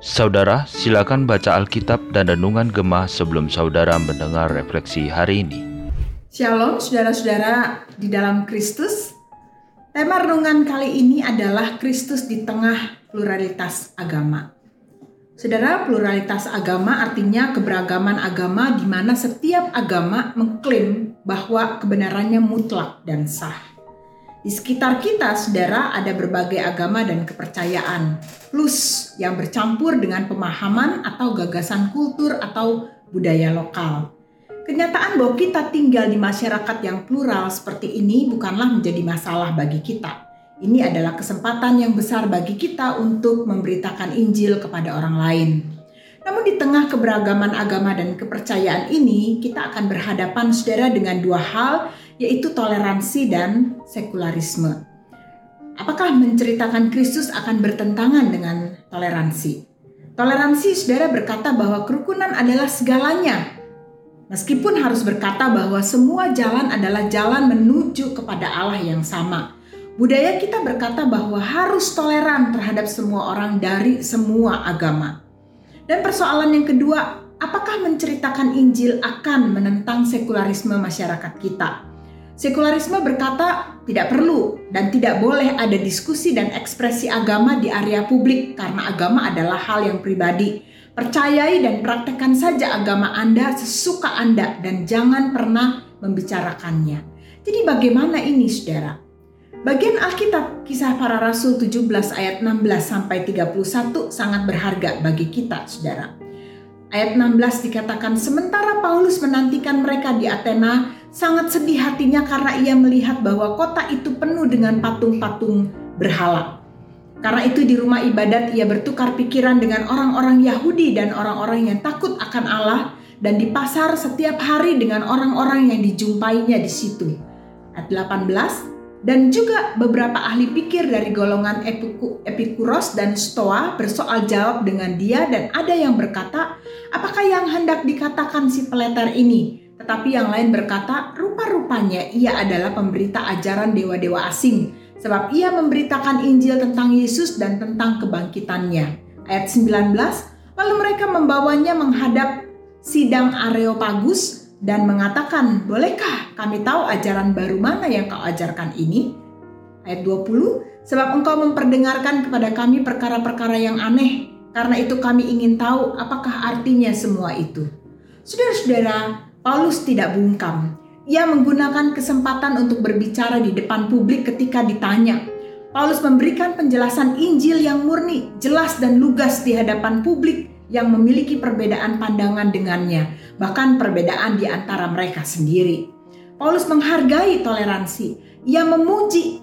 Saudara, silakan baca Alkitab dan Renungan Gemah sebelum saudara mendengar refleksi hari ini. Shalom saudara-saudara di dalam Kristus. Tema renungan kali ini adalah Kristus di tengah pluralitas agama. Saudara, pluralitas agama artinya keberagaman agama di mana setiap agama mengklaim bahwa kebenarannya mutlak dan sah. Di sekitar kita, saudara, ada berbagai agama dan kepercayaan, plus yang bercampur dengan pemahaman atau gagasan kultur atau budaya lokal. Kenyataan bahwa kita tinggal di masyarakat yang plural seperti ini bukanlah menjadi masalah bagi kita. Ini adalah kesempatan yang besar bagi kita untuk memberitakan Injil kepada orang lain. Namun di tengah keberagaman agama dan kepercayaan ini, kita akan berhadapan saudara dengan dua hal yaitu toleransi dan sekularisme. Apakah menceritakan Kristus akan bertentangan dengan toleransi? Toleransi saudara berkata bahwa kerukunan adalah segalanya. Meskipun harus berkata bahwa semua jalan adalah jalan menuju kepada Allah yang sama. Budaya kita berkata bahwa harus toleran terhadap semua orang dari semua agama. Dan persoalan yang kedua, apakah menceritakan Injil akan menentang sekularisme masyarakat kita? Sekularisme berkata tidak perlu dan tidak boleh ada diskusi dan ekspresi agama di area publik karena agama adalah hal yang pribadi. Percayai dan praktekkan saja agama Anda sesuka Anda dan jangan pernah membicarakannya. Jadi bagaimana ini saudara? Bagian Alkitab kisah para rasul 17 ayat 16 sampai 31 sangat berharga bagi kita saudara. Ayat 16 dikatakan sementara Paulus menantikan mereka di Athena sangat sedih hatinya karena ia melihat bahwa kota itu penuh dengan patung-patung berhala. Karena itu di rumah ibadat ia bertukar pikiran dengan orang-orang Yahudi dan orang-orang yang takut akan Allah dan di pasar setiap hari dengan orang-orang yang dijumpainya di situ. Ayat 18 dan juga beberapa ahli pikir dari golongan Epikuros dan Stoa bersoal jawab dengan dia dan ada yang berkata, apakah yang hendak dikatakan si peleter ini? Tetapi yang lain berkata, rupa-rupanya ia adalah pemberita ajaran dewa-dewa asing, sebab ia memberitakan Injil tentang Yesus dan tentang kebangkitannya. Ayat 19, lalu mereka membawanya menghadap sidang Areopagus dan mengatakan, bolehkah kami tahu ajaran baru mana yang kau ajarkan ini? Ayat 20, sebab engkau memperdengarkan kepada kami perkara-perkara yang aneh, karena itu kami ingin tahu apakah artinya semua itu. Saudara-saudara, Paulus tidak bungkam. Ia menggunakan kesempatan untuk berbicara di depan publik ketika ditanya. Paulus memberikan penjelasan Injil yang murni, jelas dan lugas di hadapan publik yang memiliki perbedaan pandangan dengannya, bahkan perbedaan di antara mereka sendiri. Paulus menghargai toleransi. Ia memuji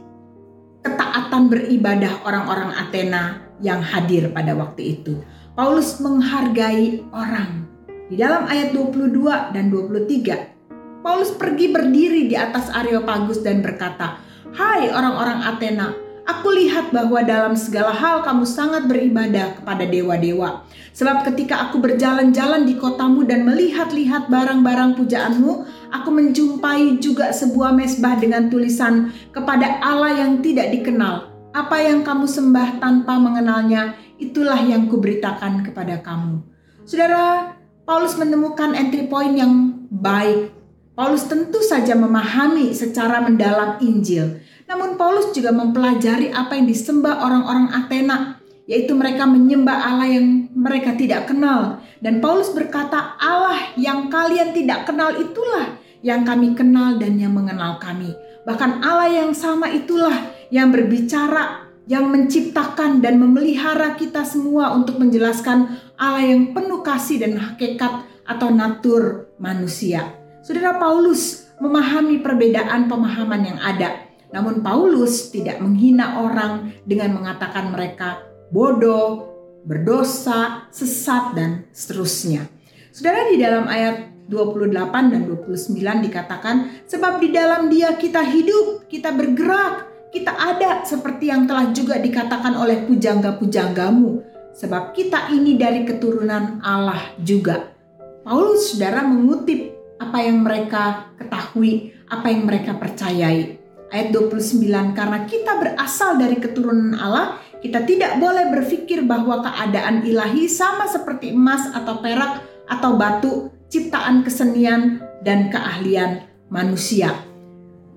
ketaatan beribadah orang-orang Athena yang hadir pada waktu itu. Paulus menghargai orang di dalam ayat 22 dan 23, Paulus pergi berdiri di atas Areopagus dan berkata, Hai orang-orang Athena, aku lihat bahwa dalam segala hal kamu sangat beribadah kepada dewa-dewa. Sebab ketika aku berjalan-jalan di kotamu dan melihat-lihat barang-barang pujaanmu, aku menjumpai juga sebuah mesbah dengan tulisan kepada Allah yang tidak dikenal. Apa yang kamu sembah tanpa mengenalnya, itulah yang kuberitakan kepada kamu. Saudara, Paulus menemukan entry point yang baik. Paulus tentu saja memahami secara mendalam Injil. Namun Paulus juga mempelajari apa yang disembah orang-orang Athena, yaitu mereka menyembah Allah yang mereka tidak kenal. Dan Paulus berkata, Allah yang kalian tidak kenal itulah yang kami kenal dan yang mengenal kami. Bahkan Allah yang sama itulah yang berbicara yang menciptakan dan memelihara kita semua untuk menjelaskan Allah yang penuh kasih dan hakikat atau natur manusia. Saudara Paulus memahami perbedaan pemahaman yang ada. Namun Paulus tidak menghina orang dengan mengatakan mereka bodoh, berdosa, sesat dan seterusnya. Saudara di dalam ayat 28 dan 29 dikatakan sebab di dalam dia kita hidup, kita bergerak, kita ada seperti yang telah juga dikatakan oleh pujangga-pujanggamu, sebab kita ini dari keturunan Allah juga. Paulus saudara mengutip apa yang mereka ketahui, apa yang mereka percayai. ayat 29 karena kita berasal dari keturunan Allah, kita tidak boleh berpikir bahwa keadaan ilahi sama seperti emas atau perak atau batu, ciptaan kesenian dan keahlian manusia.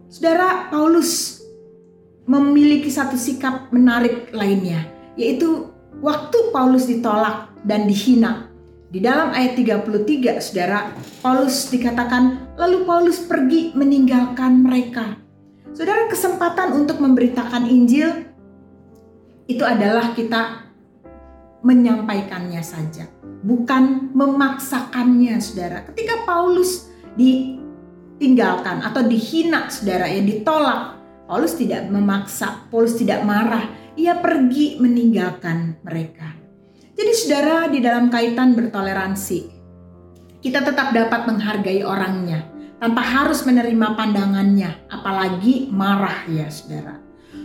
Saudara Paulus memiliki satu sikap menarik lainnya, yaitu waktu Paulus ditolak dan dihina. Di dalam ayat 33, Saudara, Paulus dikatakan, lalu Paulus pergi meninggalkan mereka. Saudara, kesempatan untuk memberitakan Injil itu adalah kita menyampaikannya saja, bukan memaksakannya, Saudara. Ketika Paulus ditinggalkan atau dihina, Saudara, ya ditolak, Paulus tidak memaksa, Paulus tidak marah, ia pergi meninggalkan mereka. Jadi saudara di dalam kaitan bertoleransi, kita tetap dapat menghargai orangnya tanpa harus menerima pandangannya, apalagi marah ya saudara.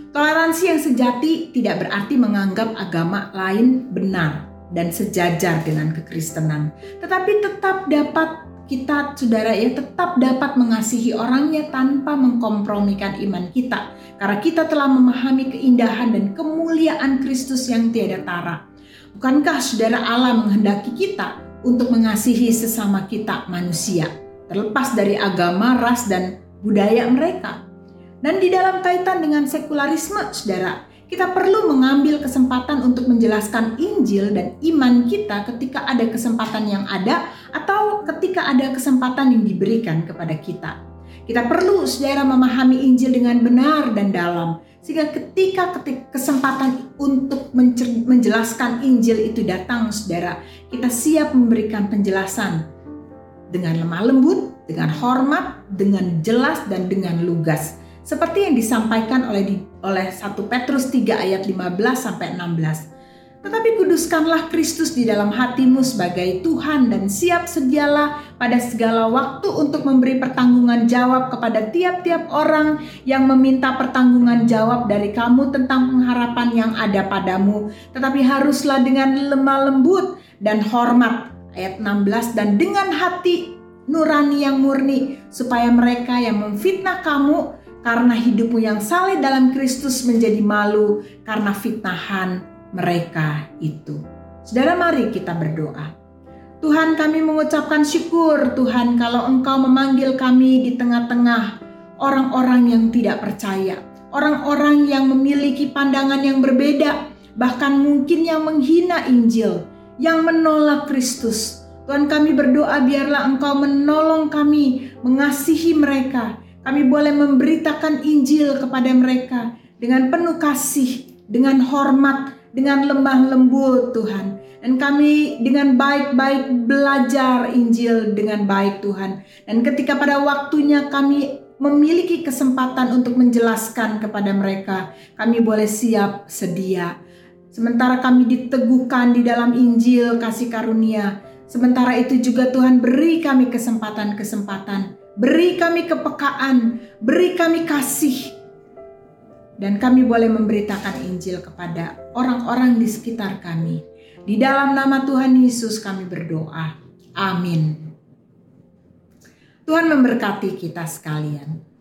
Toleransi yang sejati tidak berarti menganggap agama lain benar dan sejajar dengan kekristenan, tetapi tetap dapat kita saudara ya tetap dapat mengasihi orangnya tanpa mengkompromikan iman kita karena kita telah memahami keindahan dan kemuliaan Kristus yang tiada tara. Bukankah saudara Allah menghendaki kita untuk mengasihi sesama kita manusia, terlepas dari agama, ras, dan budaya mereka? Dan di dalam kaitan dengan sekularisme, saudara, kita perlu mengambil kesempatan untuk menjelaskan Injil dan iman kita ketika ada kesempatan yang ada atau ketika ada kesempatan yang diberikan kepada kita. Kita perlu saudara memahami Injil dengan benar dan dalam sehingga ketika kesempatan untuk menjelaskan Injil itu datang, saudara, kita siap memberikan penjelasan dengan lemah lembut, dengan hormat, dengan jelas, dan dengan lugas. Seperti yang disampaikan oleh oleh 1 Petrus 3 ayat 15 sampai 16. Tetapi kuduskanlah Kristus di dalam hatimu sebagai Tuhan dan siap sedialah pada segala waktu untuk memberi pertanggungan jawab kepada tiap-tiap orang yang meminta pertanggungan jawab dari kamu tentang pengharapan yang ada padamu. Tetapi haruslah dengan lemah lembut dan hormat. Ayat 16 dan dengan hati nurani yang murni supaya mereka yang memfitnah kamu karena hidupmu yang saleh dalam Kristus menjadi malu karena fitnahan mereka itu. Saudara mari kita berdoa. Tuhan kami mengucapkan syukur Tuhan kalau Engkau memanggil kami di tengah-tengah orang-orang yang tidak percaya. Orang-orang yang memiliki pandangan yang berbeda, bahkan mungkin yang menghina Injil, yang menolak Kristus. Tuhan kami berdoa biarlah Engkau menolong kami mengasihi mereka. Kami boleh memberitakan Injil kepada mereka dengan penuh kasih, dengan hormat, dengan lemah lembut Tuhan. Dan kami dengan baik-baik belajar Injil dengan baik Tuhan. Dan ketika pada waktunya kami memiliki kesempatan untuk menjelaskan kepada mereka, kami boleh siap sedia. Sementara kami diteguhkan di dalam Injil kasih karunia, sementara itu juga Tuhan beri kami kesempatan-kesempatan, beri kami kepekaan, beri kami kasih dan kami boleh memberitakan Injil kepada orang-orang di sekitar kami. Di dalam nama Tuhan Yesus kami berdoa. Amin. Tuhan memberkati kita sekalian.